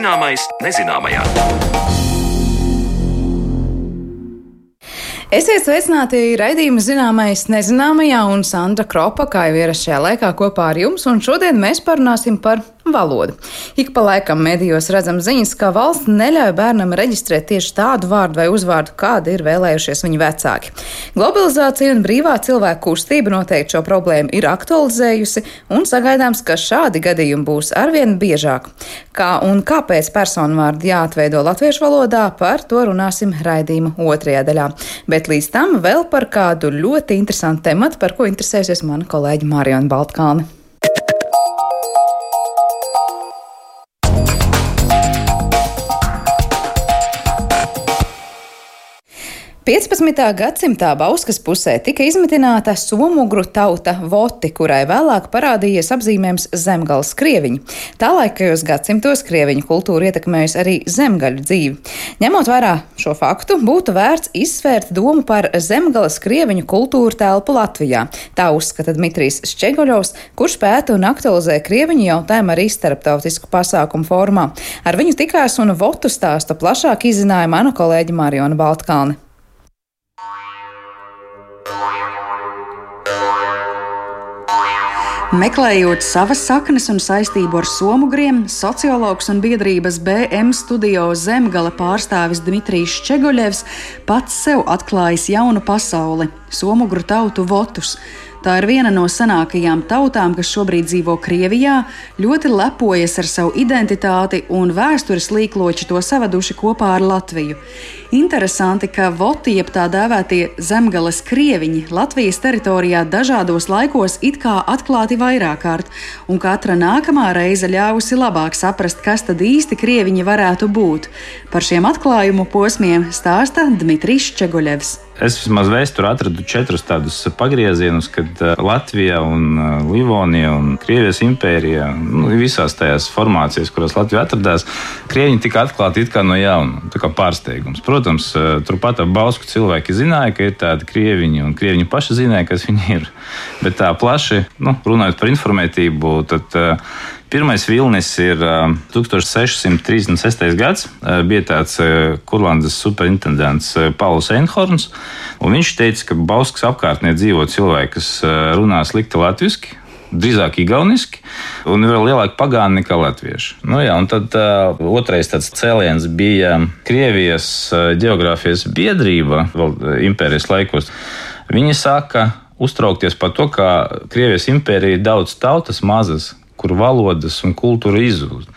Zināmais nezināmajā. Esiet sveicināti raidījuma zināmais nezināmajā un Sandra Kropa, kā jau ierasts šajā laikā kopā ar jums, un šodien mēs parunāsim par valodu. Ik pa laikam medijos redzam ziņas, ka valsts neļauj bērnam reģistrēt tieši tādu vārdu vai uzvārdu, kādu ir vēlējušies viņa vecāki. Globalizācija un brīvā cilvēku kustība noteikti šo problēmu ir aktualizējusi, un sagaidāms, ka šādi gadījumi būs arvien biežāk. Kā un kāpēc personu vārdi jāatveido latviešu valodā, par to runāsim raidījuma otrajā daļā. Bet līdz tam vēl par kādu ļoti interesantu tematu, par ko interesēsies mana kolēģi Mārijona Baltkāne. 15. gadsimtā Bauskas pusē tika izmitināta somugru tauta Voti, kurai vēlāk parādījies apzīmējums zemgales krieviņi. Tālaikajos gadsimtos krieviņu kultūra ietekmējusi arī zemgaļu dzīvi. Ņemot vērā šo faktu, būtu vērts izsvērt domu par zemgales krieviņu kultūru telpu Latvijā. Tā uzskata Dmitrijs Šķegoļovs, kurš pēta un aktualizē krieviņu jautājumu arī starptautisku pasākumu formā. Ar viņu tikās un Votu stāstu plašāk izzināja mana kolēģi Mariona Baltkalne. Meklējot savas saknes un saistību ar somugriem, sociologs un biedrības BM studio Zemgala pārstāvis Dmitrijs Čegoļevs pats sev atklājis jaunu pasauli - somugru tautu votus. Tā ir viena no senākajām tautām, kas šobrīd dzīvo Krievijā, ļoti lepojas ar savu identitāti un vēstures līkloči to savaduši kopā ar Latviju. Interesanti, ka voti, jeb tā dēvētie zemgales krieviņi, Latvijas teritorijā dažādos laikos it kā atklāti vairāk kārt, un katra nākamā reize ļāvusi labāk saprast, kas tad īsti krieviņi varētu būt. Par šiem atklājumu posmiem stāsta Dmitrijs Čeguļevs. Es vismaz vēsturē atradu četrus tādus pagriezienus, kad uh, Latvija, un uh, Livonija un Krievijas impērija, nu, visās tajās formācijās, kurās Latvija atradās, krieviņi tika atklāti no jauna, tā kā pārsteigums. Protams, uh, turpat ap Bausku cilvēki zināja, ka ir tādi krieviņi, un krieviņi paši zināja, kas viņi ir. Bet tā plaši, nu, runājot par informētību, tad Pirmais vilnis ir 1636. gads. Bija tāds Kurlandes superintendents Pauls Einhorns. Viņš teica, ka Bauskas apkārtnē dzīvo cilvēki, kas runā slikti latviešu, drīzāk igauniski, un vēl lielāka pagāna nekā latvieši. Nu, jā, tad uh, otrais tāds cēliens bija Krievijas geogrāfijas biedrība, vēl impērijas laikos. Viņi sāka uztraukties par to, ka Krievijas impērija ir daudz tautas, mazas kur valodas un kultūra izzūd.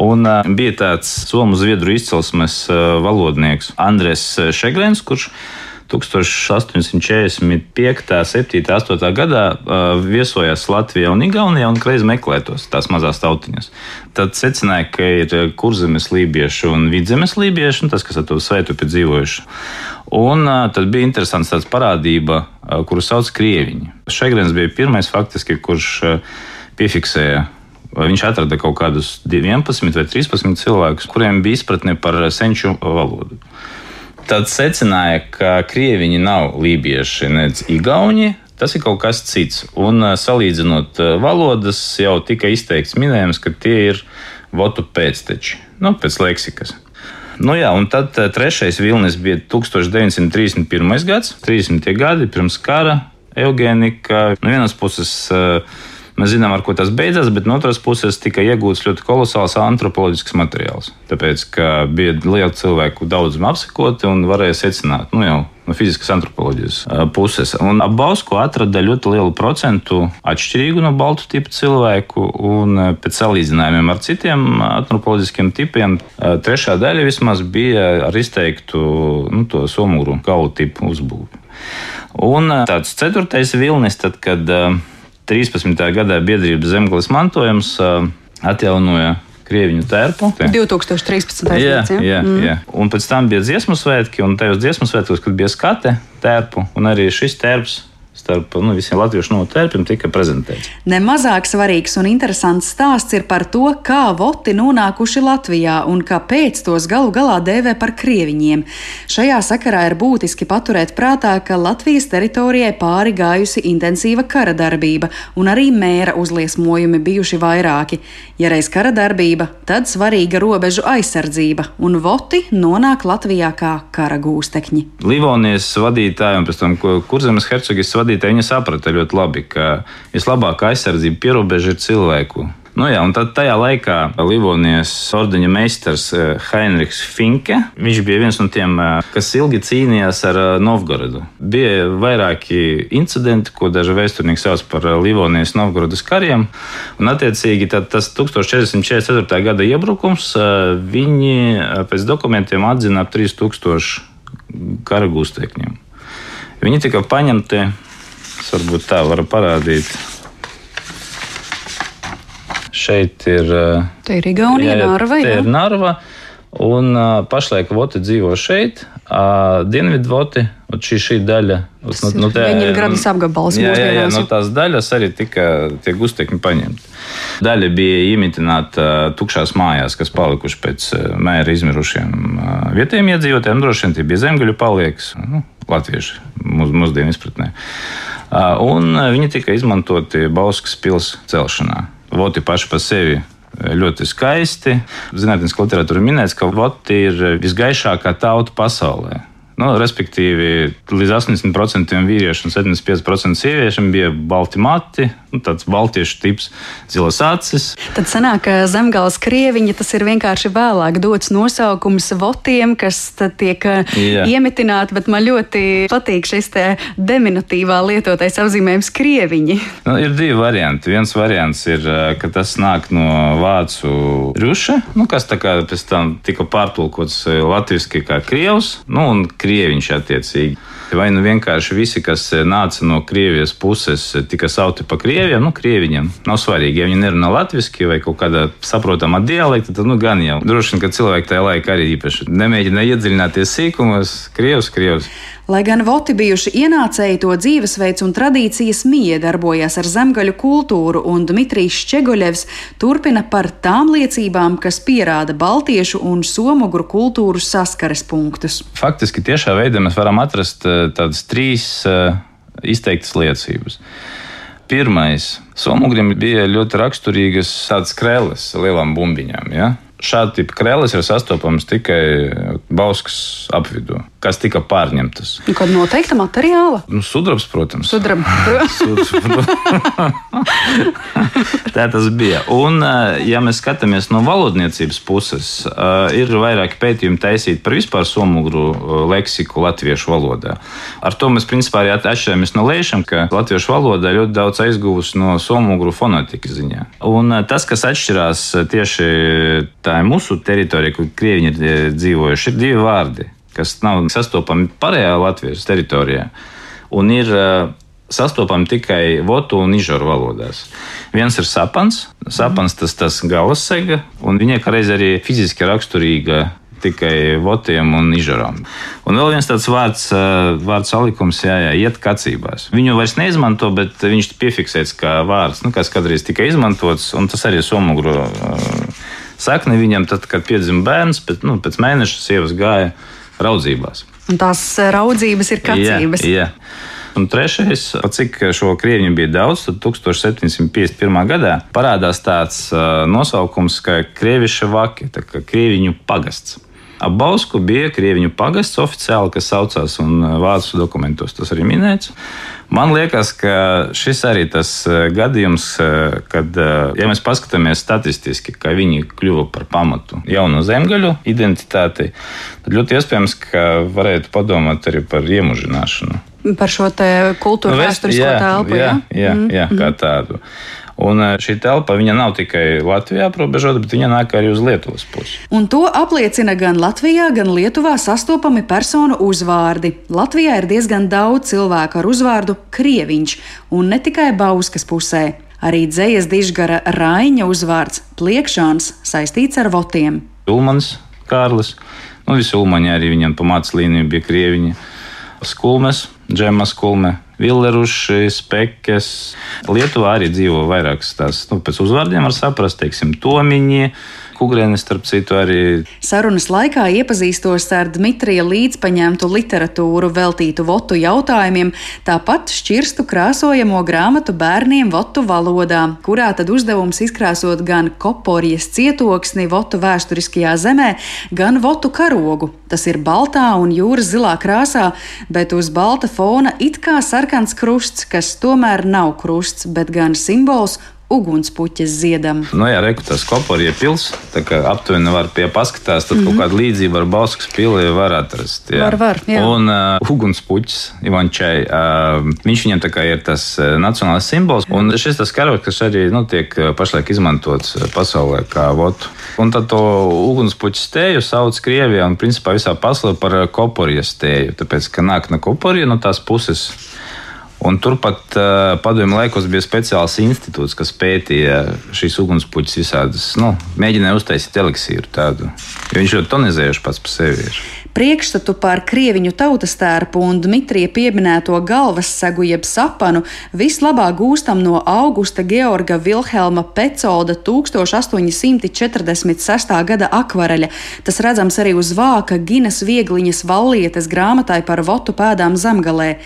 Un uh, bija tāds somu zviedru izcelsmes uh, valodnieks Andrēs Šegrens, kurš 1845, 7, 8 gadā viesojās Latvijā un Igaunijā un reiz meklētos tās mazās tautiņas. Tad secināja, ka ir kurzemes lībieši un vidzemes lībieši, un tas, kas ar to svētupi dzīvojuši. Un tad bija interesants tāds parādība, kuru sauc Krieviņi. Šegrens bija pirmais faktiski, kurš piefiksēja. Viņš atrada kaut kādus 11 vai 13 cilvēkus, kuriem bija izpratne par senču valodu. Tad secināja, ka krieviņi nav lībieši, nec igauni. Tas ir kaut kas cits. Un salīdzinot valodas, jau tika izteikts minējums, ka tie ir votu pēcteči, nu, pēc leksikas. Nu, jā, un tad trešais vilnis bija 1931. gads, 30. gadi pirms kara, Eugēnika. No vienas puses, uh, Mēs zinām, ar ko tas beidzās, bet no otras puses tika iegūts ļoti kolosāls antropoloģisks materiāls. Tāpēc, ka bija liela cilvēku daudzuma apsekoti un varēja secināt, nu jau no fiziskas antropoloģijas puses. Un ap Bausku atrada ļoti lielu procentu atšķirīgu no baltu tipu cilvēku, un pēc salīdzinājumiem ar citiem antropoloģiskiem tipiem, trešā daļa vismaz bija ar izteiktu nu, to somūru galu tipu uzbūvi. Un tāds ceturtais vilnis, tad, kad 13. gadā biedrības zemgales mantojums atjaunoja Krieviņu tērpu. 2013. gadā. Jā, jā, mm. jā. Un pēc tam bija dziesmu svētki, un tajos dziesmu svētkos, kad bija skate tērpu, un arī šis tērps starp nu, visiem latviešu notērpiem tika prezentēts. Nemazāk svarīgs un interesants stāsts ir par to, kā voti nonākuši Latvijā un kāpēc tos galu galā dēvē par krieviņiem. Šajā sakarā ir būtiski paturēt prātā, ka Latvijas teritorijai pāri gājusi intensīva kara darbība un arī mēra uzliesmojumi bijuši vairāki. Ja reiz kara darbība, tad svarīga robežu aizsardzība, un voti nonāk Latvijā kā kara gūstekņi. Livonijas vadītāji un pēc tam Kurzemes hercogas vadītāji viņi saprata ļoti labi, ka vislabākā aizsardzība pierobeža ir cilvēku Nu, jā, un tad tajā laikā Livonijas ordeņa meistars eh, Heinrichs Finke, viņš bija viens no tiem, eh, kas ilgi cīnījās ar eh, Novgorodu. Bija vairāki incidenti, ko daži vēsturnieki sauc par Livonijas Novgorodas kariem, un attiecīgi tas 1444. gada iebrukums viņi pēc dokumentiem atzina ap 3000 kara gūstekņiem. Viņi tika paņemti, varbūt tā var parādīt Šeit ir. Eh, te ir Igaunija, jā, Narva. Te jā. ir Narva. Un uh, pašlaik voti dzīvo šeit, uh, Dienvidu voti, un šī, šī daļa. Nu, nu, tā, ir gradas apgabals. Jā, jā, jā no nu, tās daļas arī tika tie gustekņi paņemti. Daļa bija imitināta uh, tukšās mājās, kas palikuši pēc uh, mēra izmirušiem uh, vietējiem iedzīvotājiem. Droši vien tie bija zemgaļu palieks, nu, latvieši mūs, mūsdienu izpratnē. Un viņi tika izmantoti Bauskas pils celšanā. Voti paši par sevi ļoti skaisti. Zinātniskā literatūra minēts, ka Voti ir visgaišākā tauta pasaulē. Nu, respektīvi, līdz 80% vīriešu un 75% sieviešiem bija balti mati, nu, tāds baltiešu tips, zilas acis. Tad sanāk, ka zemgāles krieviņi tas ir vienkārši vēlāk dots nosaukums votiem, kas tiek uh, Jā. iemitināti, bet man ļoti patīk šis te deminutīvā lietotais apzīmējums krieviņi. Nu, ir divi varianti. Viens variants ir, uh, ka tas nāk no vācu ruša, nu, kas tā kā pēc tam tika pārtulkots uh, latviski kā krievs, nu, un krieviņš attiecīgi. Vai nu vienkārši visi, kas nāca no Krievijas puses, tika saukti par krieviem, nu, krieviņiem. Nav svarīgi, ja viņi nerunā latviešu vai kaut kādā saprotamā dialektā, tad nu, gan jau. Droši vien, ka cilvēki tajā laikā arī īpaši nemēģina iedziļināties sīkumos, krievs, krievs. Lai gan voti bijuši ienācēji, to dzīvesveids un tradīcijas miedarbojās ar zemgaļu kultūru, un Dmitrijs Čegoļevs turpina par tām liecībām, kas pierāda baltiešu un somogru kultūru saskares punktus. Faktiski tiešā veidā mēs varam atrast eh, tādas trīs eh, izteiktas liecības. Pirmais, somogriem bija ļoti raksturīgas tādas krēles lielām bumbiņām. Ja? Šāda tipa krēsls ir sastopams tikai Bauskas apvidū, kas tika pārņemtas. Nu, kāda noteikta materiāla? Nu, sudrabs, protams. Sudrab. Tā tas bija. Un, eh, ja mēs skatāmies no valodniecības puses, eh, ir vairāki pētījumi taisīti par vispār somugru eh, leksiku latviešu valodā. Ar to mēs principā arī atšķiramies no lēšiem, ka latviešu valoda ļoti daudz aizguvusi no somugru fonētikas ziņā. Un tas, kas atšķirās tieši tā mūsu teritorija, kur krieviņi ir dzīvojuši, ir divi vārdi, kas nav sastopami pārējā Latvijas teritorijā. Un ir uh, sastopami tikai votu un ižoru valodās. Viens ir sapans, sapans tas, tas galas sega, un viņai reiz arī fiziski raksturīga tikai votiem un ižarām. Un vēl viens tāds vārds, e, vārds salikums, jā, jā, iet kacībās. Viņu vairs neizmanto, bet viņš piefiksēts kā vārds, nu, kas kādreiz tika izmantots, un tas arī somugru uh, sakni viņam, tad, kad piedzima bērns, pēc, nu, pēc mēneša sievas gāja raudzībās. Un tās raudzības ir kacības. Jā, jā. Un trešais, cik šo krieviņu bija daudz, tad 1751. gadā parādās tāds uh, nosaukums kā krieviša vaki, tā kā krieviņu pagasts. Ap Bausku bija krieviņu pagasts oficiāli, kas saucās, un vācu dokumentos tas arī minēts. Man liekas, ka šis arī tas e, gadījums, e, kad, e, ja mēs paskatāmies statistiski, ka viņi kļuva par pamatu jauno zemgaļu identitātei, tad ļoti iespējams, ka varētu padomāt arī par iemužināšanu. Par šo kultūru nu, vēsturisko telpu. Jā, jā, jā, mm. jā kā mhm. tādu. Un e, šī telpa nav tikai Latvijā aprobežota, bet viņa nāk arī uz Lietuvas pusi. Un to apliecina gan Latvijā, gan Lietuvā sastopami personu uzvārdi. Latvijā ir diezgan daudz cilvēku ar uzvārdu Krieviņš, un ne tikai Bauskas pusē. Arī dzējas dižgara Raiņa uzvārds Pliekšāns saistīts ar votiem. Ulmans, Kārlis, nu visi ulmaņi arī viņam pa mācību līniju bija Krieviņi. Skulmes, Džemas Kulme, Villeruši, Spekes. Lietuvā arī dzīvo vairākas tās, nu, pēc uzvārdiem var saprast, teiksim, Tomiņi. Kugrēnis, starp citu, arī. Sarunas laikā iepazīstos ar Dmitrija līdzpaņemtu literatūru veltītu votu jautājumiem, tāpat šķirstu krāsojamo grāmatu bērniem votu valodā, kurā tad uzdevums izkrāsot gan koporijas cietoksni votu vēsturiskajā zemē, gan votu karogu. Tas ir baltā un jūras zilā krāsā, bet uz balta fona it kā sarkans krusts, kas tomēr nav krusts, bet gan simbols ugunspuķes ziedam. Nu, jā, reku tas koporija pils, tā kā aptuveni var pie paskatās, tad mm -hmm. kaut mhm. kāda līdzība ar Bauskas pili var atrast. Jā. Var, var, jā. Un uh, ugunspuķis Ivančai, uh, viņš viņam tā kā ir tas uh, nacionālais simbols, un šis tas karoks, kas arī nu, tiek uh, pašlaik izmantots uh, pasaulē kā votu. Un tad to ugunspuķu stēju sauc Krievijā un principā visā pasaulē par koporijas stēju, tāpēc, ka nāk no koporija no tās puses Un turpat uh, padomju laikos bija speciāls institūts, kas pētīja šīs ugunspuķis visādas, nu, mēģināja uztaisīt eliksīru tādu. Viņš ļoti tonizējuši pats par sevi. Ir. Priekšstatu par krieviņu tautas tērpu un Dmitrija pieminēto galvas segu jeb sapanu vislabāk gūstam no Augusta Georga Vilhelma Pecolda 1846. gada akvareļa. Tas redzams arī uz vāka Ginas Viegliņas vallietes grāmatai par votu pēdām zemgalē.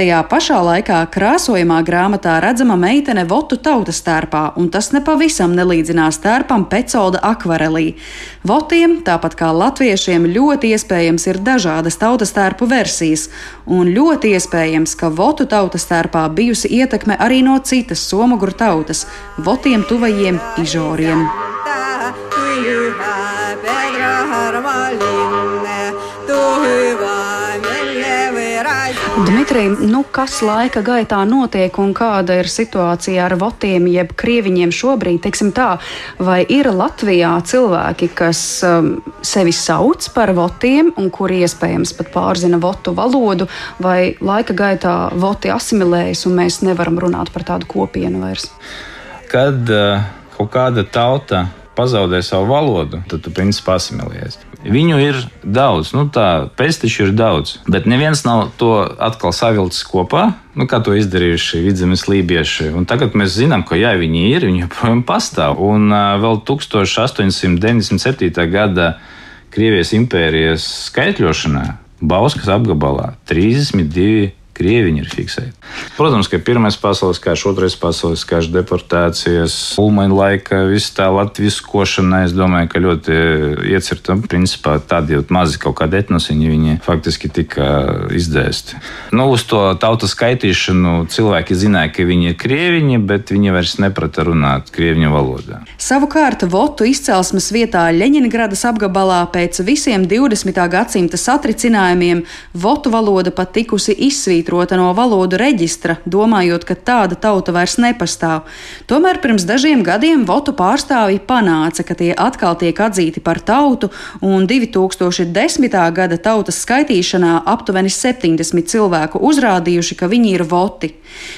Tajā pašā laikā krāsojumā grāmatā redzama meitene Votu tautas tērpā, un tas nepavisam nelīdzinās tērpam Pecolda akvarelī. Votiem, tāpat kā latviešiem, ļoti iespējams ir dažādas tautas tērpu versijas, un ļoti iespējams, ka Votu tautas tērpā bijusi ietekme arī no citas somugru tautas - Votiem tuvajiem Ižoriem. Tā, Dmitrij, nu, kas laika gaitā notiek un kāda ir situācija ar votiem, jeb krieviņiem šobrīd? Teiksim tā, vai ir Latvijā cilvēki, kas um, sevi sauc par votiem un kuri iespējams pat pārzina votu valodu, vai laika gaitā voti asimilējas un mēs nevaram runāt par tādu kopienu vairs? Kad uh, kaut kāda tauta pazaudē savu valodu, tad tu principā asimilējies. Viņu ir daudz, nu tā pestiķu ir daudz, bet neviens nav to atkal savilcis kopā, nu, kā to izdarījuši vidzemes lībieši. Un tagad mēs zinām, ka jā, viņi ir, viņi joprojām pastāv. Un uh, vēl 1897. gada Krievijas impērijas skaitļošanā Bauskas apgabalā 32 krieviņi ir fiksēti. Protams, ka pirmais pasaules karš, otrais pasaules karš, deportācijas, ulmaņa laika, viss tā Latvijas košana, es domāju, ka ļoti iecirta. Principā tādi jau mazi kaut kādi etnosiņi, viņi faktiski tika izdēsti. Nu, uz to tautas skaitīšanu cilvēki zināja, ka viņi ir krieviņi, bet viņi vairs neprata runāt krieviņu valodā. Savukārt, Votu izcelsmes vietā Leņņģeradas apgabalā pēc visiem 20. gadsimta satricinājumiem Votu valoda pat tikusi izsvītrota pasvītrota no valodu reģistra, domājot, ka tāda tauta vairs nepastāv. Tomēr pirms dažiem gadiem votu pārstāvji panāca, ka tie atkal tiek atzīti par tautu, un 2010. gada tautas skaitīšanā aptuveni 70 cilvēku uzrādījuši, ka viņi ir voti.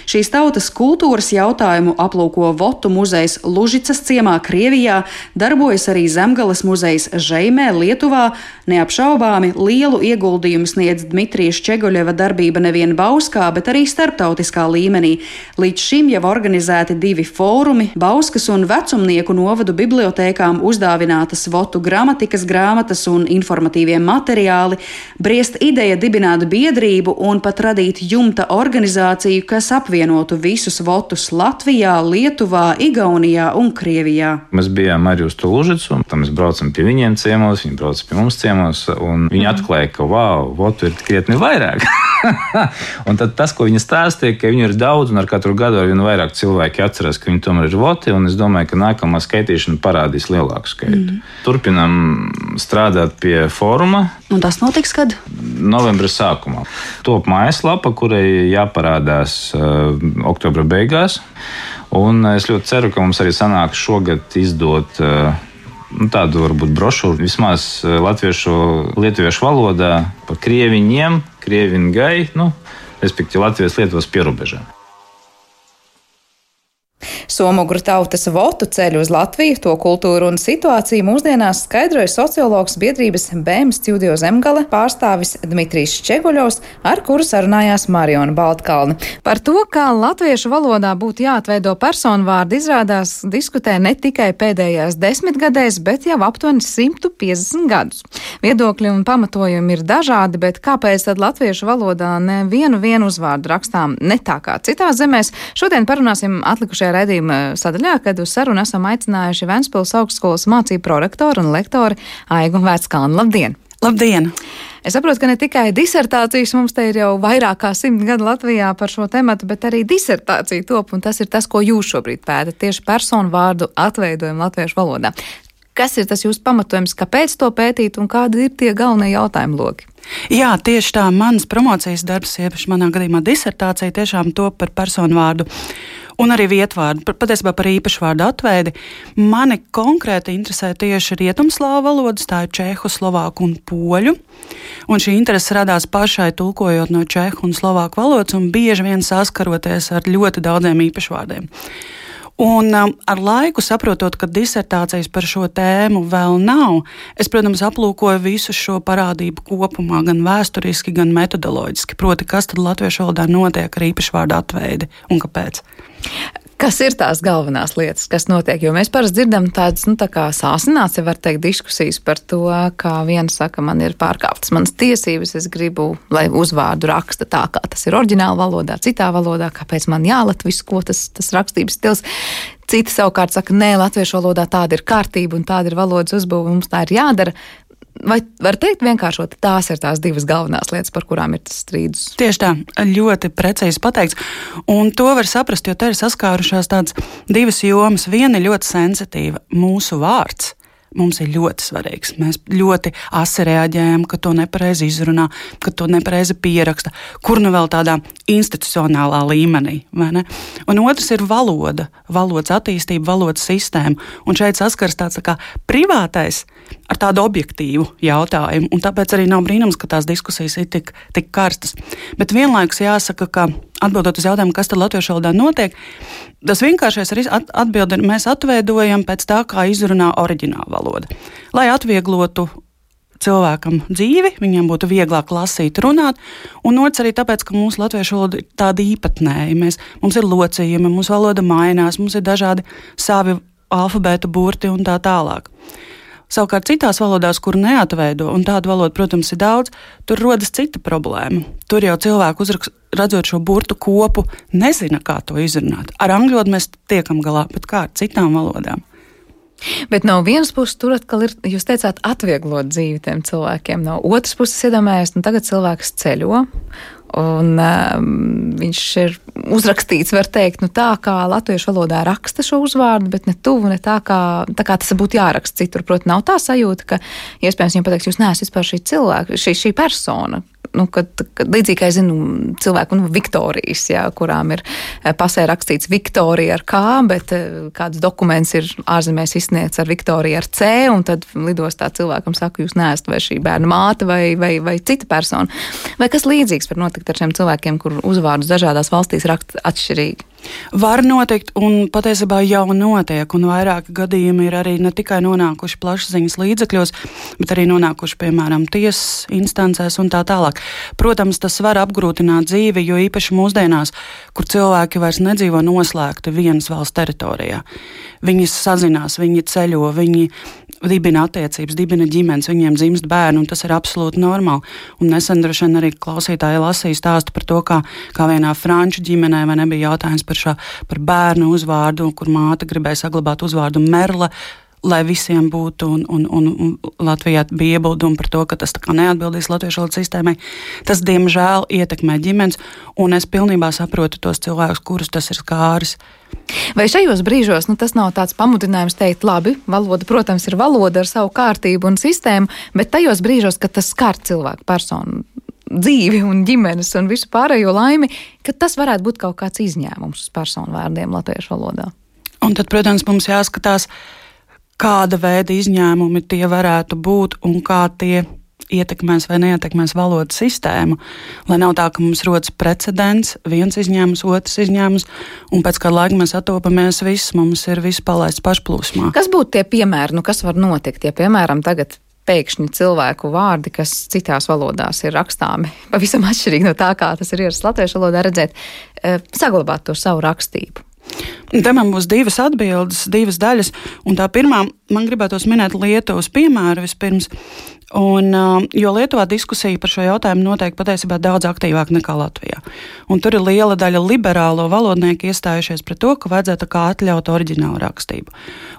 Šīs tautas kultūras jautājumu aplūko Votu muzejs Lužicas ciemā Krievijā, darbojas arī Zemgales muzejs Žeimē, Lietuvā. Neapšaubāmi lielu ieguldījumu sniedz Dmitrija Šķeguļeva darbība nevien Bauskā, bet arī starptautiskā līmenī. Līdz šim jau organizēti divi fórumi - Bauskas un vecumnieku novadu bibliotēkām uzdāvinātas votu gramatikas grāmatas un informatīvie materiāli, briest ideja dibināt biedrību un pat radīt jumta organizāciju, kas apvienotu visus votus Latvijā, Lietuvā, Igaunijā un Krievijā. Mēs bijām arī uz Tulužicu, un tam mēs braucam pie viņiem ciemos, viņi brauc pie mums ciemos, un viņi atklāja, ka wow, votu ir krietni vairāk. un tas, ko viņi stāstīja, ka viņu ir daudz, un ar katru gadu ar vien vairāk cilvēki atcerās, ka viņi tomēr ir voti. Es domāju, ka nākamā skaitīšana parādīs lielāku skaitu. Mm. Turpinām strādāt pie fóruma. Un tas notiks kad? Novembra sākumā. Top mājaslapa, kurai jāparādās uh, oktobra beigās. Un es ļoti ceru, ka mums arī sanāks šogad izdot uh, nu, tādu varbūt brošūru vismaz uh, latviešu, lietuviešu valodā par krieviņiem, krieviņu gai, nu, respektīvi Latvijas Lietuvas pierobežā. Somugru tautas votu ceļu uz Latviju, to kultūru un situāciju mūsdienās skaidroja sociologs biedrības BM studio Zemgale pārstāvis Dmitrijs Čeguļovs, ar kuru sarunājās Mariona Baltkalni. Par to, kā latviešu valodā būtu jāatveido personu vārdi, izrādās diskutē ne tikai pēdējās desmitgadēs, bet jau aptuveni 150 gadus. Viedokļi un pamatojumi ir dažādi, bet kāpēc tad latviešu valodā nevienu vienu uzvārdu rakstām ne tā kā citās zemēs? Šodien parunāsim atlikušajā redzījumā raidījuma sadaļā, kad uz sarunu esam aicinājuši Ventspils augstskolas mācību prorektoru un lektoru Aigu Vērtskalnu. Labdien! Labdien! Es saprotu, ka ne tikai disertācijas mums te ir jau vairāk kā simt gadu Latvijā par šo tematu, bet arī disertācija top, un tas ir tas, ko jūs šobrīd pētat, tieši personu vārdu atveidojumu latviešu valodā. Kas ir tas jūsu pamatojums, kāpēc to pētīt un kādi ir tie galvenie jautājumu loki? Jā, tieši tā mans promocijas darbs, jeb manā gadījumā disertācija, tiešām top par personu vārdu un arī vietvārdu, patiesībā par īpašvārdu atveidi. Mani konkrēti interesē tieši rietumslāvu valodas, tā ir čehu, slovāku un poļu. Un šī interese radās pašai tulkojot no čehu un slovāku valodas un bieži vien saskaroties ar ļoti daudziem īpašvārdiem. Un um, ar laiku saprotot, ka disertācijas par šo tēmu vēl nav, es, protams, aplūkoju visu šo parādību kopumā, gan vēsturiski, gan metodoloģiski. Proti, kas tad latviešu valodā notiek ar īpašvārdu atveidi un kāpēc. Kas ir tās galvenās lietas, kas notiek? Jo mēs parasti dzirdam tādas, nu, tā sāsināts, ja var teikt, diskusijas par to, kā viens saka, man ir pārkāptas manas tiesības, es gribu, lai uzvārdu raksta tā, kā tas ir oriģināla valodā, citā valodā, kāpēc man jālatvisko, ko tas, tas rakstības stils. Citi savukārt saka, nē, latviešu valodā tāda ir kārtība un tāda ir valodas uzbūve, mums tā ir jādara. Vai var teikt vienkāršot, tās ir tās divas galvenās lietas, par kurām ir tas strīdus? Tieši tā, ļoti precīzi pateikts. Un to var saprast, jo te ir saskārušās tādas divas jomas. Viena ļoti sensitīva - mūsu vārds mums ir ļoti svarīgs. Mēs ļoti asi reaģējam, ka to nepareizi izrunā, ka to nepareizi pieraksta, kur nu vēl tādā institucionālā līmenī. Un otrs ir valoda, valodas attīstība, valodas sistēma. Un šeit saskars tāds tā kā privātais ar tādu objektīvu jautājumu. Un tāpēc arī nav brīnums, ka tās diskusijas ir tik, tik karstas. Bet vienlaikus jāsaka, ka atbildot uz jautājumu, kas tad latviešu valodā notiek, tas vienkāršais atbildi mēs atveidojam pēc tā, kā izrunā oriģināla valoda. Lai atvieglotu cilvēkam dzīvi, viņam būtu vieglāk lasīt, runāt, un otrs arī tāpēc, ka mūsu latviešu valoda ir tāda īpatnēja. Mēs, mums ir locījumi, mūsu valoda mainās, mums ir dažādi savi alfabēta burti un tā tālāk. Savukārt citās valodās, kur neatveido, un tādu valodu, protams, ir daudz, tur rodas cita problēma. Tur jau cilvēku uzrakst, redzot šo burtu kopu, nezina, kā to izrunāt. Ar angļu valodu mēs tiekam galā, bet kā ar citām valodām? Bet no vienas puses, tur atkal ir, jūs teicāt, atvieglot dzīvi tiem cilvēkiem. No otras puses, iedomājieties, nu tagad cilvēks ceļo. Un um, viņš ir uzrakstīts, var teikt, nu, tā kā latviešu valodā raksta šo uzvārdu, bet ne tuvu, ne tā kā, tā kā tas būtu jāraksta citur. Protams, nav tā sajūta, ka iespējams viņam pateiks, jūs neesat vispār šī cilvēka, šī, šī persona, nu, kad, kad līdzīgi kā zinu, cilvēku, nu, Viktorijas, jā, kurām ir eh, pasē rakstīts Viktorija ar K, bet eh, kāds dokuments ir ārzemēs izsniegts ar Viktoriju ar C, un tad lidostā cilvēkam saka, jūs neesat vai šī bērna māte vai, vai, vai cita persona. Vai kas līdzīgs var notikt ar šiem cilvēkiem, kur uzvārdus dažādās valstīs raksta atšķirīgi? Var notikt, un patiesībā jau notiek, un vairāki gadījumi ir arī ne tikai nonākuši plašsaziņas līdzekļos, bet arī nonākuši, piemēram, tiesas instancēs un tā tālāk. Protams, tas var apgrūtināt dzīvi, jo īpaši mūsdienās, kur cilvēki vairs nedzīvo noslēgti vienas valsts teritorijā. Viņi sazinās, viņi ceļo, viņi dibina attiecības, dibina ģimenes, viņiem dzimst bērni, un tas ir absolūti normāli. Un nesen droši vien arī klausītāji lasīja stāstu par to, kā, kā vienā franču ģimenē vai nebija jautājums par, šo, par bērnu uzvārdu, kur māte gribēja saglabāt uzvārdu Merle lai visiem būtu, un, un, un Latvijā bija iebildumi par to, ka tas neatbildīs latviešu valodas sistēmai. Tas, diemžēl, ietekmē ģimenes, un es pilnībā saprotu tos cilvēkus, kurus tas ir skāris. Vai šajos brīžos nu, tas nav tāds pamudinājums teikt, labi, valoda, protams, ir valoda ar savu kārtību un sistēmu, bet tajos brīžos, kad tas skar cilvēku personu dzīvi un ģimenes un visu pārējo laimi, ka tas varētu būt kaut kāds izņēmums uz personu vārdiem latviešu valodā. Un tad, protams, mums jāskatās, kāda veida izņēmumi tie varētu būt un kā tie ietekmēs vai neietekmēs valodas sistēmu. Lai nav tā, ka mums rodas precedents, viens izņēmums, otrs izņēmums, un pēc kāda laika mēs attopamies, viss mums ir viss palaists pašplūsmā. Kas būtu tie piemēri, nu, kas var notikt, ja piemēram tagad pēkšņi cilvēku vārdi, kas citās valodās ir rakstāmi, pavisam atšķirīgi no tā, kā tas ir ierasts latviešu valodā, redzēt, eh, saglabāt to savu rakstību. Te man būs divas atbildes, divas daļas. Un tā pirmā, man gribētos minēt Lietuvas piemēru vispirms. Un, jo Lietuvā diskusija par šo jautājumu notiek patiesībā daudz aktīvāk nekā Latvijā. Un tur ir liela daļa liberālo valodnieku iestājušies pret to, ka vajadzētu atļaut oriģinālu rakstību.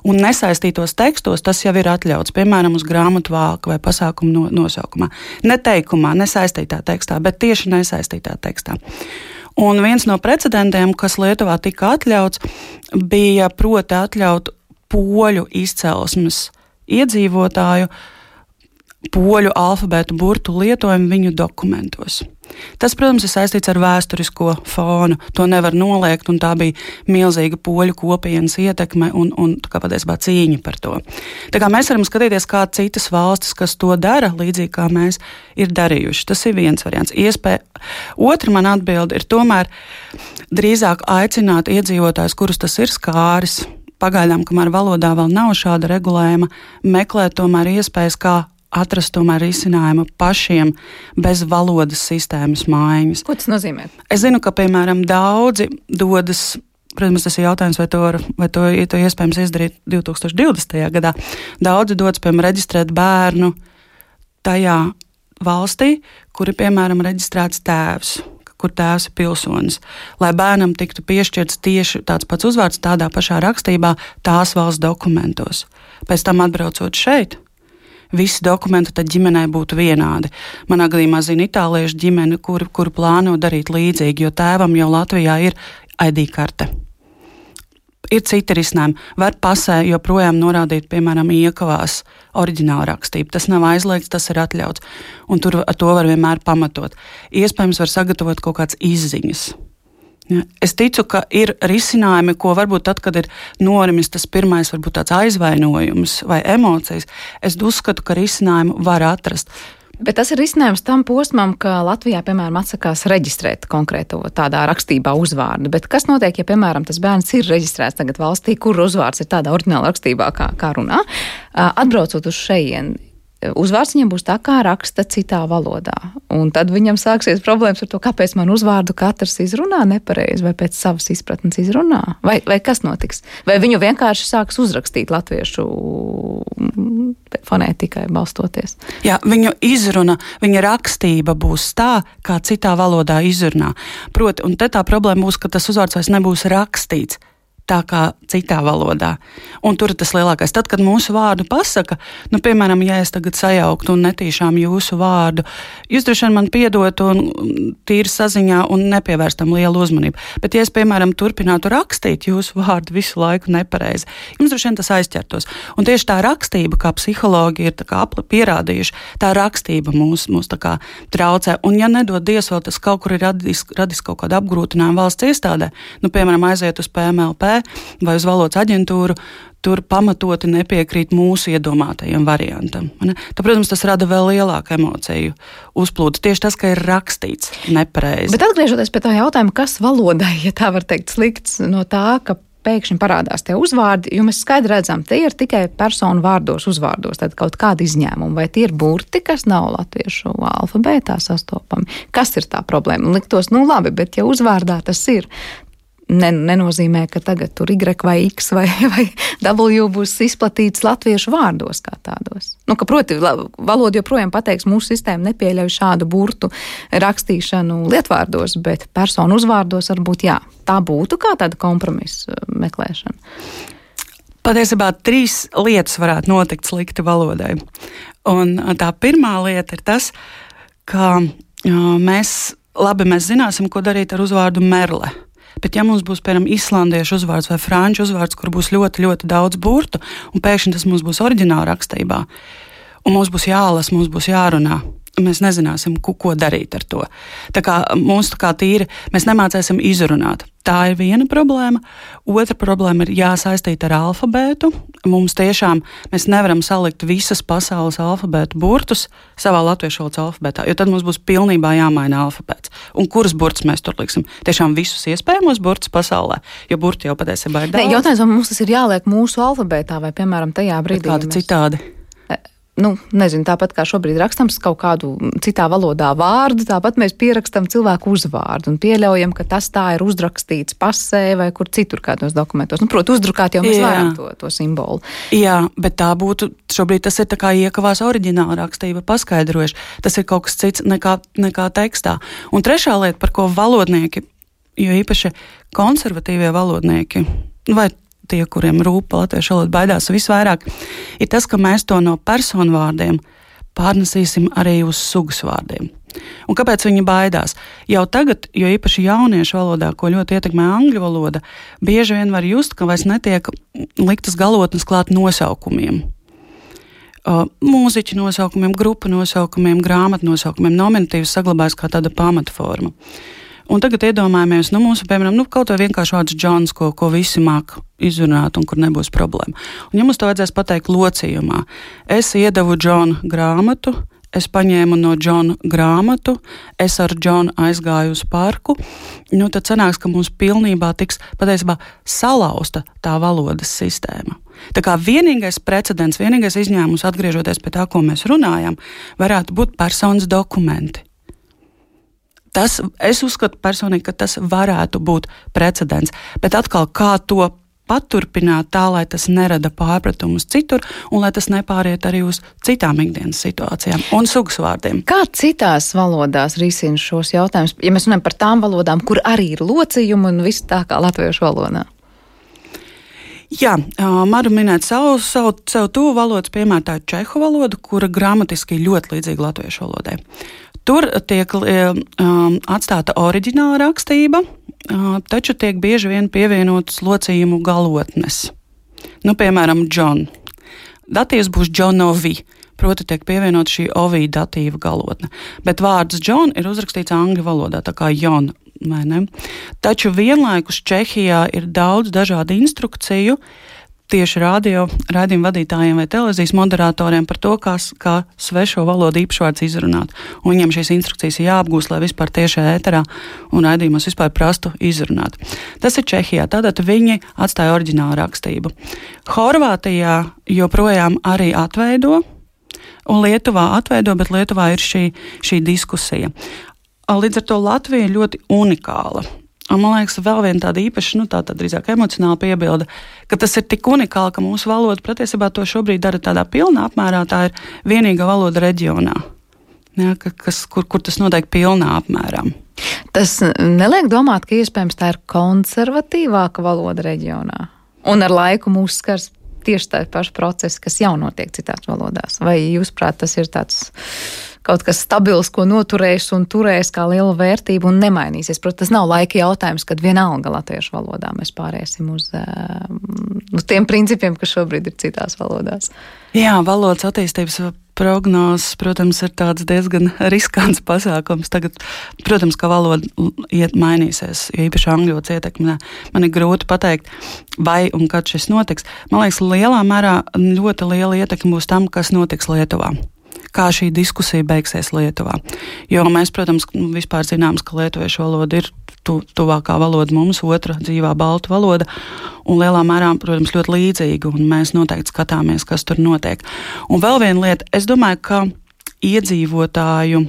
Un nesaistītos tekstos tas jau ir atļauts, piemēram, uz grāmatu vāka vai pasākumu no, nosaukumā. Ne teikumā, nesaistītā tekstā, bet tieši nesaistītā tekstā. Un viens no precedentiem, kas Lietuvā tika atļauts, bija proti atļaut poļu izcelsmes iedzīvotāju poļu alfabētu burtu lietojumu viņu dokumentos. Tas, protams, ir saistīts ar vēsturisko fonu. To nevar noliegt, un tā bija milzīga poļu kopienas ietekme un, un patiesībā cīņa par to. Tā kā mēs varam skatīties, kā citas valstis, kas to dara, līdzīgi kā mēs, ir darījuši. Tas ir viens variants. Iespēja. Otra man atbilde ir tomēr drīzāk aicināt iedzīvotājus, kurus tas ir skāris. Pagaidām, kamēr valodā vēl nav šāda regulējuma, meklēt tomēr iespējas, kā atrast tomēr risinājumu pašiem bez valodas sistēmas maiņas. Ko tas nozīmē? Es zinu, ka piemēram daudzi dodas. Protams, tas ir jautājums, vai to, var, vai to, to iespējams izdarīt 2020. gadā. Daudzi dodas, piemēram, reģistrēt bērnu tajā valstī, kur ir, piemēram, reģistrēts tēvs, kur tēvs ir pilsonis. Lai bērnam tiktu piešķirts tieši tāds pats uzvārds, tādā pašā rakstībā, tās valsts dokumentos. Pēc tam atbraucot šeit, visi dokumenti tad ģimenei būtu vienādi. Manā gadījumā zina itāliešu ģimene, kur, kur plāno darīt līdzīgi, jo tēvam jau Latvijā ir ID karte. Ir citi risinājumi. Var pasē joprojām norādīt, piemēram, iekavās oriģināla rakstība. Tas nav aizliegts, tas ir atļauts. Un tur to var vienmēr pamatot. Iespējams, var sagatavot kaut kādas izziņas Ja, es ticu, ka ir risinājumi, ko varbūt tad, kad ir norimis tas pirmais, varbūt tāds aizvainojums vai emocijas, es uzskatu, ka risinājumu var atrast. Bet tas ir risinājums tam posmam, ka Latvijā, piemēram, atsakās reģistrēt konkrēto tādā rakstībā uzvārdu. Bet kas notiek, ja, piemēram, tas bērns ir reģistrēts tagad valstī, kur uzvārds ir tādā oriģinālā rakstībā, kā, kā runā? Atbraucot uz šejienu, uzvārds viņam būs tā, kā raksta citā valodā. Un tad viņam sāksies problēmas ar to, kāpēc man uzvārdu katrs izrunā nepareizi, vai pēc savas izpratnes izrunā, vai, vai kas notiks. Vai viņu vienkārši sāks uzrakstīt latviešu fonētikai balstoties. Jā, viņu izruna, viņa rakstība būs tā, kā citā valodā izrunā. Proti, un te tā problēma būs, ka tas uzvārds vairs nebūs rakstīts tā kā citā valodā. Un tur ir tas lielākais. Tad, kad mūsu vārdu pasaka, nu, piemēram, ja es tagad sajauktu un netīšām jūsu vārdu, jūs droši vien man piedotu un tīri saziņā un nepievērstam lielu uzmanību. Bet, ja es, piemēram, turpinātu rakstīt jūsu vārdu visu laiku nepareizi, jums droši vien tas aizķertos. Un tieši tā rakstība, kā psihologi ir kā pierādījuši, tā rakstība mūs, mūs kā traucē. Un, ja nedod Dievs, vēl tas kaut kur ir radis, radis kaut kādu apgrūtinājumu valsts iestādē, nu, piemēram, aiziet uz PMLP, vai uz valodas aģentūru, tur pamatoti nepiekrīt mūsu iedomātajam variantam. Tā, protams, tas rada vēl lielāku emociju uzplūdu. Tieši tas, ka ir rakstīts nepareizi. Bet atgriežoties pie tā jautājuma, kas valodai, ja tā var teikt, slikts no tā, ka pēkšņi parādās tie uzvārdi, jo mēs skaidri redzam, tie ir tikai personu vārdos, uzvārdos, tad kaut kāda izņēmuma, vai tie ir burti, kas nav latviešu alfabētā sastopami. Kas ir tā problēma? Liktos, nu labi, bet ja uzvārdā tas ir, ne, nenozīmē, ka tagad tur Y vai X vai, vai W būs izplatīts latviešu vārdos kā tādos. Nu, proti, valoda joprojām pateiks, mūsu sistēma nepieļauj šādu burtu rakstīšanu lietvārdos, bet personu uzvārdos varbūt jā. Tā būtu kā tāda kompromisa uh, meklēšana. Patiesībā trīs lietas varētu notikt slikti valodai. Un uh, tā pirmā lieta ir tas, ka uh, mēs labi mēs zināsim, ko darīt ar uzvārdu Merle. Bet, ja mums būs, piemēram, islandiešu uzvārds vai franču uzvārds, kur būs ļoti, ļoti daudz burtu, un pēkšņi tas mums būs oriģināla rakstībā, un mums būs jālasa, mums būs jārunā. Mēs nezināsim, ko, ko darīt ar to. Tā kā tā kā tīri, mēs nemācīsim izrunāt. Tā ir viena problēma. Otra problēma ir jāsaistīta ar alfabētu. Mums tiešām mēs nevaram salikt visas pasaules alfabētu burtus savā latviešu valodas alfabētā, jo tad mums būs pilnībā jāmaina alfabēts. Un kurus burtus mēs tur liksim? Tiešām visus iespējamos burtus pasaulē, jo burti jau patiesībā ir daudz. Jautājums, vai mums tas ir jāliek mūsu alfabētā vai, piemēram, tajā brīdī, kad mēs... citādi nu, nezinu, tāpat kā šobrīd rakstams kaut kādu citā valodā vārdu, tāpat mēs pierakstam cilvēku uzvārdu un pieļaujam, ka tas tā ir uzrakstīts pasē vai kur citur kādos dokumentos. Nu, Protams, uzdrukāt jau mēs Jā. varam to, to simbolu. Jā, bet tā būtu, šobrīd tas ir tā kā iekavās oriģināla rakstība paskaidrojuši. Tas ir kaut kas cits nekā, nekā tekstā. Un trešā lieta, par ko valodnieki, jo īpaši konservatīvie valodnieki, vai tie, kuriem rūp latviešu valoda, baidās visvairāk, ir tas, ka mēs to no personu vārdiem pārnesīsim arī uz sugas vārdiem. Un kāpēc viņi baidās? Jau tagad, jo īpaši jauniešu valodā, ko ļoti ietekmē angļu valoda, bieži vien var just, ka vairs netiek liktas galotnes klāt nosaukumiem. Uh, mūziķu nosaukumiem, grupu nosaukumiem, grāmatu nosaukumiem, nominatīvs saglabājas kā tāda pamatforma. Un tagad iedomājamies, nu, mums, piemēram, nu, kaut kā vienkārši vārds Džons, ko, ko visi māk izrunāt un kur nebūs problēma. Un, ja mums to vajadzēs pateikt locījumā, es iedavu Džonu grāmatu, es paņēmu no Džona grāmatu, es ar Džonu aizgāju uz parku, nu, tad sanāks, ka mums pilnībā tiks patiesībā salauzta tā valodas sistēma. Tā kā vienīgais precedents, vienīgais izņēmums, atgriežoties pie tā, ko mēs runājam, varētu būt personas dokumenti. Tas, es uzskatu personīgi, ka tas varētu būt precedents. Bet atkal, kā to paturpināt tā, lai tas nerada pārpratumus citur, un lai tas nepāriet arī uz citām ikdienas situācijām un sugas vārdiem. Kā citās valodās risina šos jautājumus, ja mēs runājam par tām valodām, kur arī ir locījumi un viss tā kā latviešu valodā? Jā, Maru minēt savu, savu, savu tuvu valodas piemēru, tā ir čehu valoda, kura gramatiski ļoti līdzīga latviešu valodai. Tur tiek um, atstāta oriģināla rakstība, uh, taču tiek bieži vien pievienotas locījumu galotnes. Nu, piemēram, John. Datīvs būs Johnovi, proti tiek pievienota šī ovī datīva galotne. Bet vārds John ir uzrakstīts angļu valodā, tā kā Jon. Taču vienlaikus Čehijā ir daudz dažādu instrukciju, uh, tieši radio raidījuma vadītājiem vai televīzijas moderatoriem par to, kā, kā svešo valodu īpašvārds izrunāt. Un viņiem šīs instrukcijas ir jāapgūst, lai vispār tiešā ēterā un raidījumos vispār prastu izrunāt. Tas ir Čehijā, tātad viņi atstāja oriģinālu rakstību. Horvātijā joprojām arī atveido, un Lietuvā atveido, bet Lietuvā ir šī, šī diskusija. Līdz ar to Latvija ir ļoti unikāla. Un, man liekas, vēl viena tāda īpaša, nu, tā drīzāk emocionāla piebilde, ka tas ir tik unikāli, ka mūsu valoda patiesībā to šobrīd dara tādā pilnā apmērā. Tā ir vienīgā valoda reģionā, ja, kas, kur, kur tas notiek pilnā apmērā. Tas neliek domāt, ka iespējams tā ir konservatīvāka valoda reģionā. Un ar laiku mūs skars tieši tādi paši procesi, kas jau notiek citās valodās. Vai jūs prāt, tas ir tāds? Kaut kas stabils, ko noturēs un turēs kā liela vērtība un nemainīsies. Protams, tas nav laika jautājums, kad vienalga latviešu valodā mēs pāriesim uz, uz tiem principiem, kas šobrīd ir citās valodās. Jā, valodas attīstības prognozes, protams, ir diezgan riskants pasākums. Tagad, protams, ka valoda iet mainīsies, jo īpaši angļu valodas ietekmē. Man ir grūti pateikt, vai un kad šis notiks. Man liekas, lielā mērā ļoti liela ietekme būs tam, kas notiks Lietuvā kā šī diskusija beigsies Lietuvā. Jo mēs, protams, vispār zinām, ka lietuviešu valoda ir tu, tuvākā valoda mums, otra dzīvā baltu valoda, un lielā mērā, protams, ļoti līdzīga, un mēs noteikti skatāmies, kas tur notiek. Un vēl viena lieta, es domāju, ka iedzīvotāju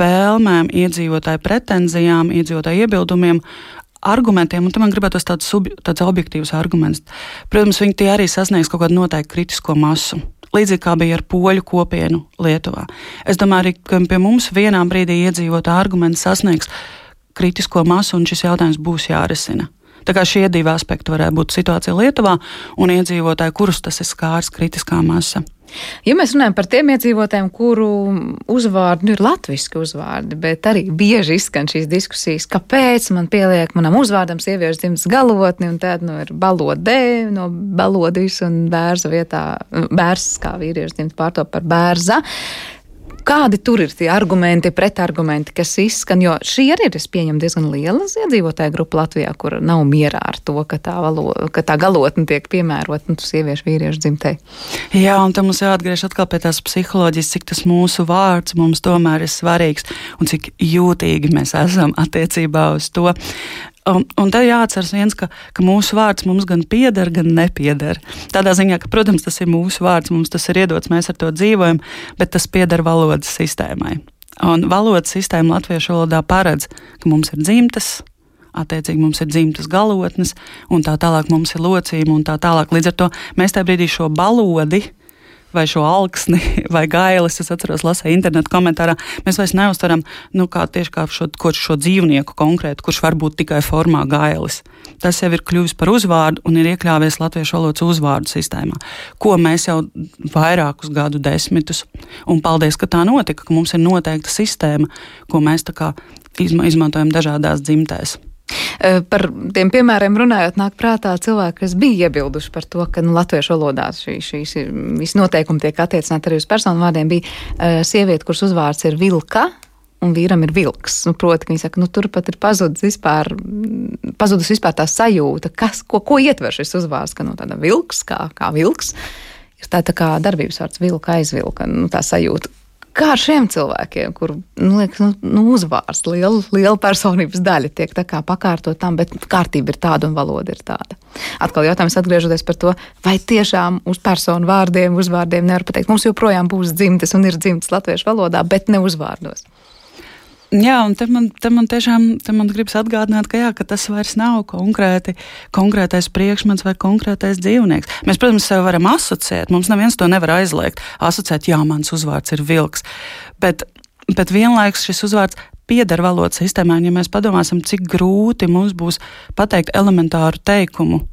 vēlmēm, iedzīvotāju pretenzijām, iedzīvotāju iebildumiem argumentiem, un tam man gribētos tāds, tāds objektīvs arguments. Protams, viņi arī sasniegs kaut kādu noteiktu kritisko masu līdzīgi kā bija ar poļu kopienu Lietuvā. Es domāju, arī, ka pie mums vienā brīdī iedzīvotā arguments sasniegs kritisko masu, un šis jautājums būs jārisina. Tā kā šie divi aspekti varētu būt situācija Lietuvā un iedzīvotāji, kurus tas ir skārs kritiskā masa. Ja mēs runājam par tiem iedzīvotājiem, kuru uzvārdi nu, ir latviešu uzvārdi, bet arī bieži izskan šīs diskusijas, kāpēc man pieliek manam uzvārdam sieviešu dzimtas galotni, un tad nu, ir balodē no balodīs un bērza vietā, bērns kā vīriešu dzimta pārtop par bērza. Kādi tur ir tie argumenti, pretargumenti, kas izskan? Jo šī arī ir, es pieņemu, diezgan liela iedzīvotāja grupa Latvijā, kur nav mierā ar to, ka tā, valo, ka tā galotne tiek piemērota nu, sieviešu vīriešu dzimtei. Jā, un tam mums jāatgriež atkal pie tās psiholoģijas, cik tas mūsu vārds mums tomēr ir svarīgs un cik jūtīgi mēs esam attiecībā uz to. Un, un tad jāatcerās viens, ka, ka mūsu vārds mums gan pieder, gan nepieder. Tādā ziņā, ka, protams, tas ir mūsu vārds, mums tas ir iedots, mēs ar to dzīvojam, bet tas pieder valodas sistēmai. Un valodas sistēma latviešu valodā paredz, ka mums ir dzimtas, attiecīgi mums ir dzimtas galotnes, un tā tālāk mums ir locījumi, un tā tālāk. Līdz ar to mēs tajā brīdī šo balodi vai šo alksni, vai gailis. Es atceros, lasīju internetu komentārā. Mēs vairs neuztveram nu, kā tieši kā šo, šo dzīvnieku konkrēti, kurš var būt tikai formā gailis. Tas jau ir kļuvis par uzvārdu un ir iekļāvies latviešu valodas uzvārdu sistēmā, ko mēs jau vairākus gadu desmitus, un paldies, ka tā notika, ka mums ir noteikta sistēma, ko mēs izmantojam dažādās dzimtēs. Eh, par tiem piemēriem runājot, nāk prātā cilvēki, kas bija iebilduši par to, ka nu, latviešu valodā šī, šīs visi noteikumi tiek attiecināti arī uz personu vārdiem. Bija uh, sieviete, kuras uzvārds ir Vilka. Un vīram ir vilks. Nu, proti, viņi saka, nu, tur pat ir pazudis vispār, pazudus vispār tā sajūta, kas, ko, ko ietver šis uzvārds, ka nu, tāda vilks, kā, kā vilks, ir tā, tā kā darbības vārds vilka aizvilka, nu, tā sajūta Kā ar šiem cilvēkiem, kur nu, liekas, nu, nu, uzvārds, liela, liela personības daļa tiek pakārtot tam, bet kārtība ir tāda un valoda ir tāda. Atkal jautājums atgriežoties par to, vai tiešām uz personu vārdiem, uzvārdiem nevar pateikt. Mums joprojām būs dzimtes un ir dzimtes latviešu valodā, bet ne uzvārdos. Jā, un te man, te man tiešām te man gribas atgādināt, ka, jā, ka tas vairs nav konkrēti, konkrētais priekšmets vai konkrētais dzīvnieks. Mēs, protams, sev varam asociēt, mums neviens to nevar aizliegt. Asociēt, jā, mans uzvārds ir vilks. Bet, bet vienlaikus šis uzvārds pieder valodas sistēmā, un ja mēs padomāsim, cik grūti mums būs pateikt elementāru teikumu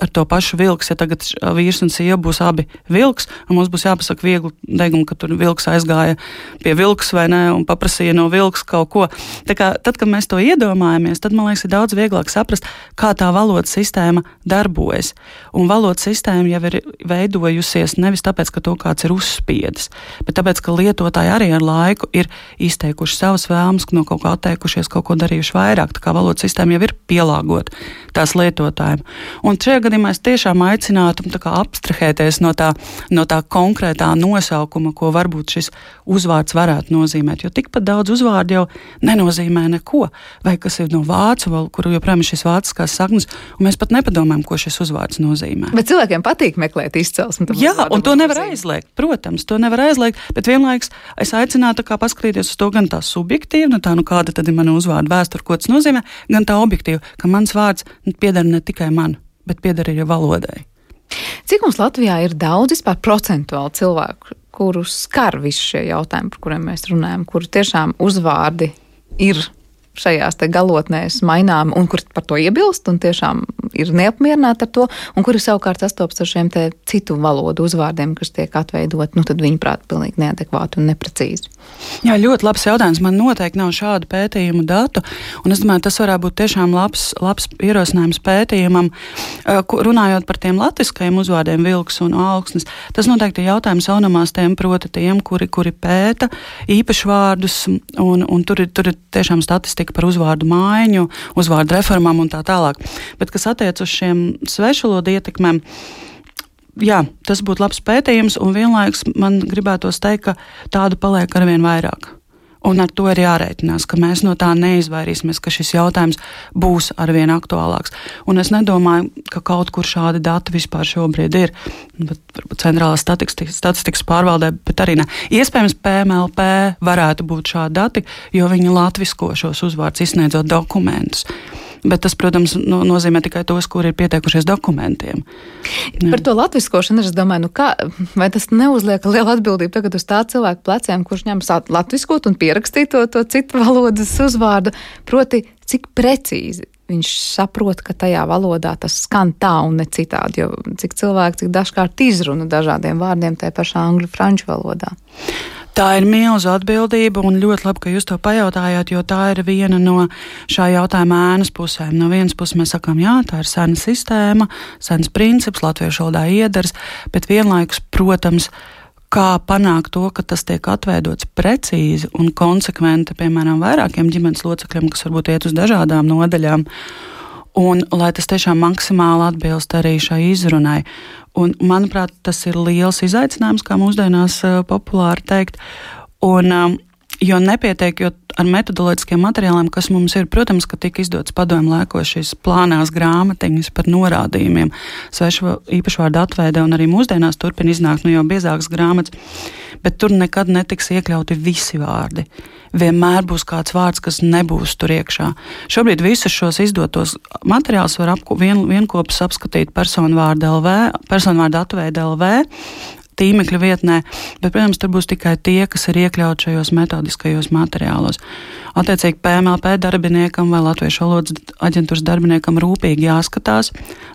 ar to pašu vilks. Ja tagad vīrs un sieva būs abi vilks, un mums būs jāpasaka viegli degumu, ka tur vilks aizgāja pie vilks vai nē, un paprasīja no vilks kaut ko. Tā kā, tad, kad mēs to iedomājamies, tad man liekas, ir daudz vieglāk saprast, kā tā valodas sistēma darbojas. Un valodas sistēma jau ir veidojusies nevis tāpēc, ka to kāds ir uzspiedis, bet tāpēc, ka lietotāji arī ar laiku ir izteikuši savas vēlmes, no kaut kā atteikušies, kaut ko darījuši vairāk. Tā kā valodas sistēma jau ir pielāgota tās lietotājiem. Un šajā gadījumā es tiešām aicinātu abstrahēties no tā, no tā konkrētā nosaukuma, ko varbūt šis uzvārds varētu nozīmēt. Jo tikpat daudz uzvārdu jau nenozīmē neko, vai kas ir no vācu valodas, kur joprojām ir šis vāciskās saknes, un mēs pat nepadomājam, ko šis uzvārds nozīmē. Bet cilvēkiem patīk meklēt izcelsmi. Jā, un to nevar nozīmē. aizliegt. Protams, to nevar aizliegt, bet vienlaikus es aicinātu paskatīties uz to gan tā subjektīvi, nu tā, nu kāda tad ir mana uzvārda vēsture, ko tas nozīmē, gan tā objektīvi, ka mans vārds pieder ne tikai man bet pieder arī valodai. Cik mums Latvijā ir daudz vispār procentuāli cilvēku, kurus skar visi šie jautājumi, par kuriem mēs runājam, kuru tiešām uzvārdi ir šajās galotnēs mainām, un kur par to iebilst, un tiešām ir neapmierināti ar to, un kuri savukārt sastopas ar šiem citu valodu uzvārdiem, kas tiek atveidot, nu, tad viņi prāt pilnīgi neadekvāti un neprecīzi. Jā, ļoti labs jautājums. Man noteikti nav šādu pētījumu datu, es domāju, tas varētu būt tiešām labs, labs ierosinājums pētījumam, runājot par tiem latviskajiem uzvārdiem vilks un augsnes. Tas noteikti ir jautājums onomāstiem, proti tiem, kuri, kuri pēta īpašvārdus, un, un tur, ir, tur ir tiešām statistika par uzvārdu maiņu, uzvārdu reformām un tā tālāk. Bet kas attiecas uz šiem svešvalodu ietekmēm, jā, tas būtu labs pētījums, un vienlaikus man gribētos teikt, ka tādu paliek arvien vairāk. Un ar to ir jārēķinās, ka mēs no tā neizvairīsimies, ka šis jautājums būs arvien aktuālāks. Un es nedomāju, ka kaut kur šādi dati vispār šobrīd ir. Centrālā statistikas, statistikas pārvaldē, bet arī ne. Iespējams, PMLP varētu būt šādi dati, jo viņi latvisko šos uzvārdus izsniedzot dokumentus bet tas, protams, no, nozīmē tikai tos, kuri ir pieteikušies dokumentiem. Jā. Par to latviskošanu es domāju, nu kā, vai tas neuzliek lielu atbildību tagad uz tā cilvēku pleciem, kurš ņems latviskot un pierakstīt to, to citu valodas uzvārdu, proti, cik precīzi viņš saprot, ka tajā valodā tas skan tā un ne citādi. Jo cik cilvēki, cik dažkārt izruna dažādiem vārdiem tajā pašā angļu, franču valodā. Tā ir milza atbildība, un ļoti labi, ka jūs to pajautājāt, jo tā ir viena no šā jautājuma ēnas pusēm. No vienas puses mēs sakām, jā, tā ir sena sistēma, sens princips, latviešu valodā iedars, bet vienlaikus, protams, kā panākt to, ka tas tiek atveidots precīzi un konsekventi, piemēram, vairākiem ģimenes locekļiem, kas varbūt iet uz dažādām nodaļām. Un lai tas tiešām maksimāli atbilst arī šai izrunai. Un, manuprāt, tas ir liels izaicinājums, kā mūsdienās uh, populāri teikt. Un, um, Jo nepietiek, jo ar metodoloģiskiem materiāliem, kas mums ir, protams, ka tika izdots padomju laikos šīs plānās grāmatiņas par norādījumiem, svešu īpašvārdu atveide, un arī mūsdienās turpina iznākt nu, jau biezākas grāmatas, bet tur nekad netiks iekļauti visi vārdi. Vienmēr būs kāds vārds, kas nebūs tur iekšā. Šobrīd visus šos izdotos materiālus var apko, vien, vienopus apskatīt personu vārdu LV, personu vārdu atveide LV tīmekļa vietnē, bet, protams, tur būs tikai tie, kas ir iekļauti šajos metodiskajos materiālos. Attiecīgi, PMLP darbiniekam vai Latviešu valodas aģentūras darbiniekam rūpīgi jāskatās.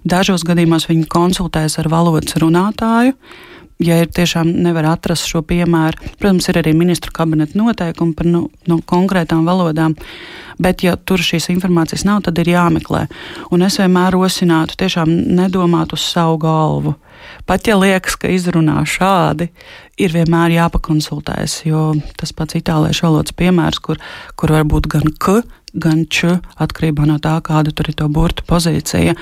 Dažos gadījumos viņi konsultēs ar valodas runātāju. Ja ir tiešām nevar atrast šo piemēru, protams, ir arī ministru kabineta noteikumi par nu, no konkrētām valodām, bet, ja tur šīs informācijas nav, tad ir jāmeklē. Un es vienmēr rosinātu tiešām nedomāt uz savu galvu. Pat ja liekas, ka izrunā šādi, ir vienmēr jāpakonsultējas, jo tas pats itāliešu valodas piemērs, kur, kur var būt gan k, gan č, atkarībā no tā, kāda tur ir to burtu pozīcija.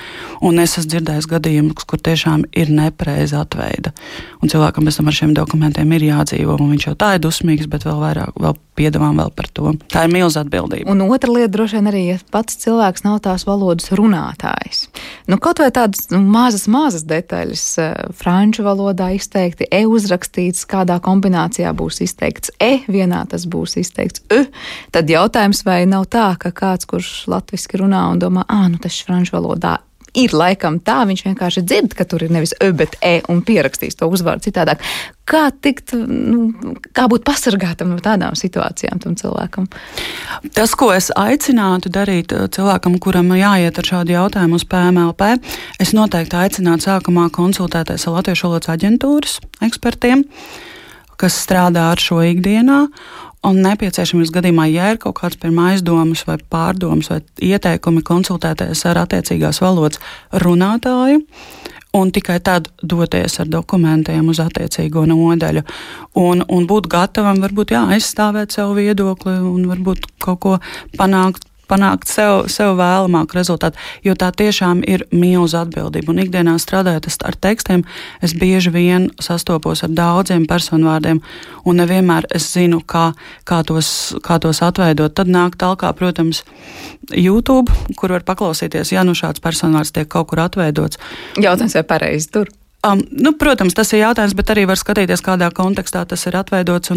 Un es esmu dzirdējis gadījumus, kur tiešām ir nepareiza atveida. Un cilvēkam pēc tam ar šiem dokumentiem ir jādzīvo, un viņš jau tā ir dusmīgs, bet vēl vairāk vēl piedāvām vēl par to. Tā ir milzīga atbildība. Un otra lieta droši vien arī, ja pats cilvēks nav tās valodas runātājs. Nu, kaut vai tādas nu, mazas, mazas detaļas, eh, franču valodā izteikti, e uzrakstīts, kādā kombinācijā būs izteikts e, vienā tas būs izteikts e, tad jautājums vai nav tā, ka kāds, kurš latviski runā un domā, ah, nu tas franču valodā ir laikam tā, viņš vienkārši dzird, ka tur ir nevis e, bet e un pierakstīs to uzvārdu citādāk. Kā tikt, nu, kā būt pasargātam no tādām situācijām tam cilvēkam? Tas, ko es aicinātu darīt uh, cilvēkam, kuram jāiet ar šādu jautājumu uz PMLP, es noteikti aicinātu sākumā konsultēties ar Latviešu valodas aģentūras ekspertiem, kas strādā ar šo ikdienā. Un nepieciešams gadījumā, ja ir kaut kāds pirmā aizdomas vai pārdomas vai ieteikumi, konsultēties ar attiecīgās valodas runātāju. Un tikai tad doties ar dokumentiem uz attiecīgo nodaļu. Un, un būt gatavam, varbūt jā, aizstāvēt savu viedokli un varbūt kaut ko panākt panākt sev, sev vēlamāku rezultātu, jo tā tiešām ir milzīga atbildība. Un ikdienā strādājot ar tekstiem, es bieži vien sastopos ar daudziem personvārdiem, un nevienmēr es zinu, kā, kā, tos, kā tos atveidot. Tad nāk tālāk, protams, YouTube, kur var paklausīties, ja nu šāds personvārds tiek kaut kur atveidots. Jautājums, vai pareizi tur? Um, nu, protams, tas ir jautājums, bet arī var skatīties, kādā kontekstā tas ir atveidots.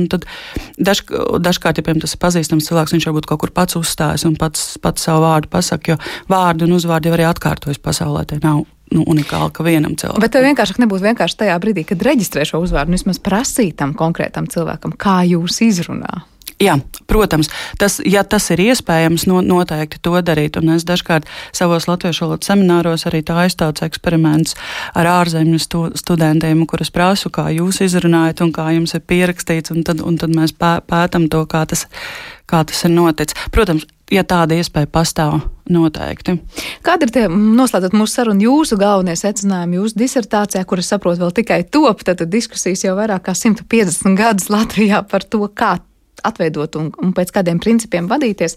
Daž, dažkārt, ja piemēram, tas ir pazīstams cilvēks, viņš varbūt kaut kur pats uzstājas un pats, pats savu vārdu pasakā, jo vārdu un uzvārdu jau arī atkārtojas pasaulē. Tie nav nu, unikāli, ka vienam cilvēkam. Bet tev vienkārši nebūtu vienkārši tajā brīdī, kad reģistrē šo uzvārdu, vismaz prasīt tam konkrētam cilvēkam, kā jūs izrunājat. Jā, protams, tas, ja tas ir iespējams, no, noteikti to darīt. Un es dažkārt savos latviešu valodas semināros arī tā aizstāvu eksperiments ar ārzemju stu, studentiem, kurus prasu, kā jūs izrunājat un kā jums ir pierakstīts, un tad, un tad mēs pē, pētam to, kā tas, kā tas ir noticis. Protams, ja tāda iespēja pastāv, noteikti. Kāda ir tie, noslēdzot mūsu sarunu, jūsu galvenie secinājumi jūsu disertācijā, kuras saprotu vēl tikai top, tad diskusijas jau vairāk kā 150 gadus Latvijā par to, kā atveidot un, un pēc kādiem principiem vadīties.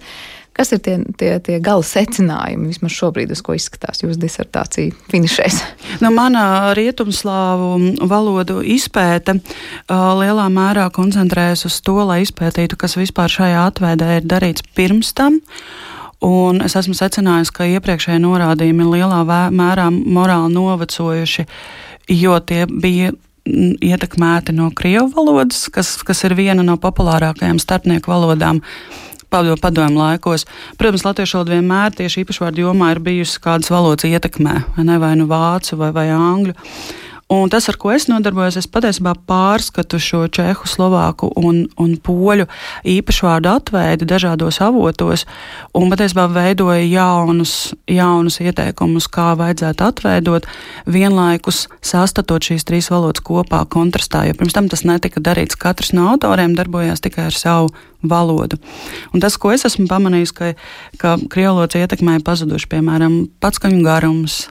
Kas ir tie, tie, tie gala secinājumi, vismaz šobrīd, uz ko izskatās jūsu disertācija finišēs? Nu, manā rietumslāvu valodu izpēte uh, lielā mērā koncentrējas uz to, lai izpētītu, kas vispār šajā atveidē ir darīts pirms tam. Un es esmu secinājis, ka iepriekšējie norādījumi lielā mērā morāli novecojuši, jo tie bija ietekmēti no krievu valodas, kas, kas ir viena no populārākajām starpnieku valodām. Padomu laikos. Protams, latviešu valoda vienmēr tieši īpašvārdu jomā ir bijusi kādas valodas ietekmē, vai, ne, vai nu vācu vai, vai angļu. Un tas, ar ko es nodarbojos, es patiesībā pārskatu šo čehu, slovāku un, un poļu īpašvārdu atveidi dažādos avotos, un patiesībā veidoju jaunus, jaunus ieteikumus, kā vajadzētu atveidot, vienlaikus sastatot šīs trīs valodas kopā, kontrastā. Jo pirms tam tas netika darīts. Katrs no autoriem darbojās tikai ar savu valodu. Un tas, ko es esmu pamanījis, ka, ka krievlots ietekmē pazuduši, piemēram, pats kaņu garums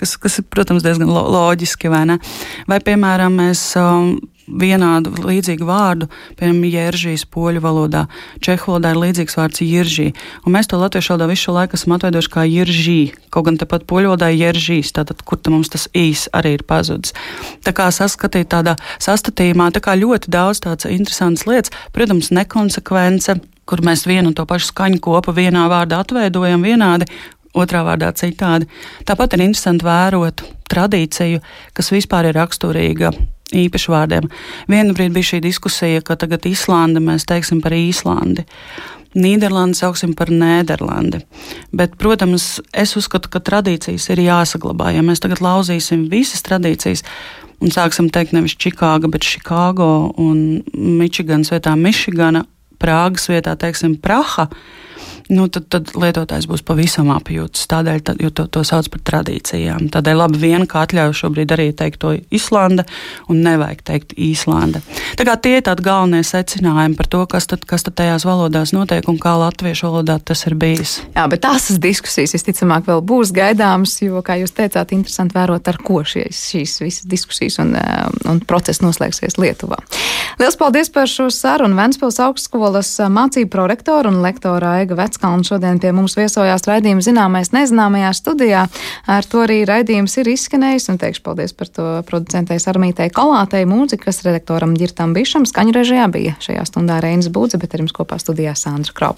kas, kas ir, protams, diezgan lo loģiski. Vai, ne? vai piemēram, mēs um, vienādu līdzīgu vārdu, piemēram, jēržīs poļu valodā, čehu valodā ir līdzīgs vārds jiržī. Un mēs to latviešu valodā visu laiku esam atveidojuši kā jiržī, kaut gan tepat poļu valodā ir jēržīs, tātad kur te mums tas īs arī ir pazudis. Tā kā saskatīt tādā sastatījumā, tā kā ļoti daudz tādas interesantas lietas, protams, nekonsekvence kur mēs vienu un to pašu skaņu kopu vienā vārdā atveidojam vienādi, otrā vārdā citādi. Tāpat ir interesanti vērot tradīciju, kas vispār ir raksturīga īpašu vārdiem. Vienu brīdi bija šī diskusija, ka tagad Īslanda mēs teiksim par Īslandi. Nīderlandi sauksim par Nēderlandi. Bet, protams, es uzskatu, ka tradīcijas ir jāsaglabā. Ja mēs tagad lauzīsim visas tradīcijas un sāksim teikt nevis Čikāga, bet Čikāgo un Mičigans vietā Mišigana, Prāgas vietā, teiksim, Praha, nu, tad, tad lietotājs būs pavisam apjūts. Tādēļ, tad, to, to sauc par tradīcijām. Tādēļ labi vien, ka atļauju šobrīd arī teikt to Islanda un nevajag teikt Īslanda. Tā kā tie ir tādi galvenie secinājumi par to, kas tad, kas tad tajās valodās notiek un kā latviešu valodā tas ir bijis. Jā, bet tās diskusijas visticamāk vēl būs gaidāmas, jo, kā jūs teicāt, interesanti vērot, ar ko šies, šīs visas diskusijas un, eh, un process noslēgsies Lietuvā. Liels paldies par šo sarunu Ventspils augstskolas mācību prorektoru un lektoru Aiga Vec Veckalns šodien pie mums viesojās raidījuma zināmais nezināmajā studijā. Ar to arī raidījums ir izskanējis un teikšu paldies par to producentei Sarmītei Kolātei, mūzikas redaktoram Girtam Bišam, skaņu režijā bija šajā stundā Reinas Būdze, bet ar jums kopā studijā Sandra Kropa.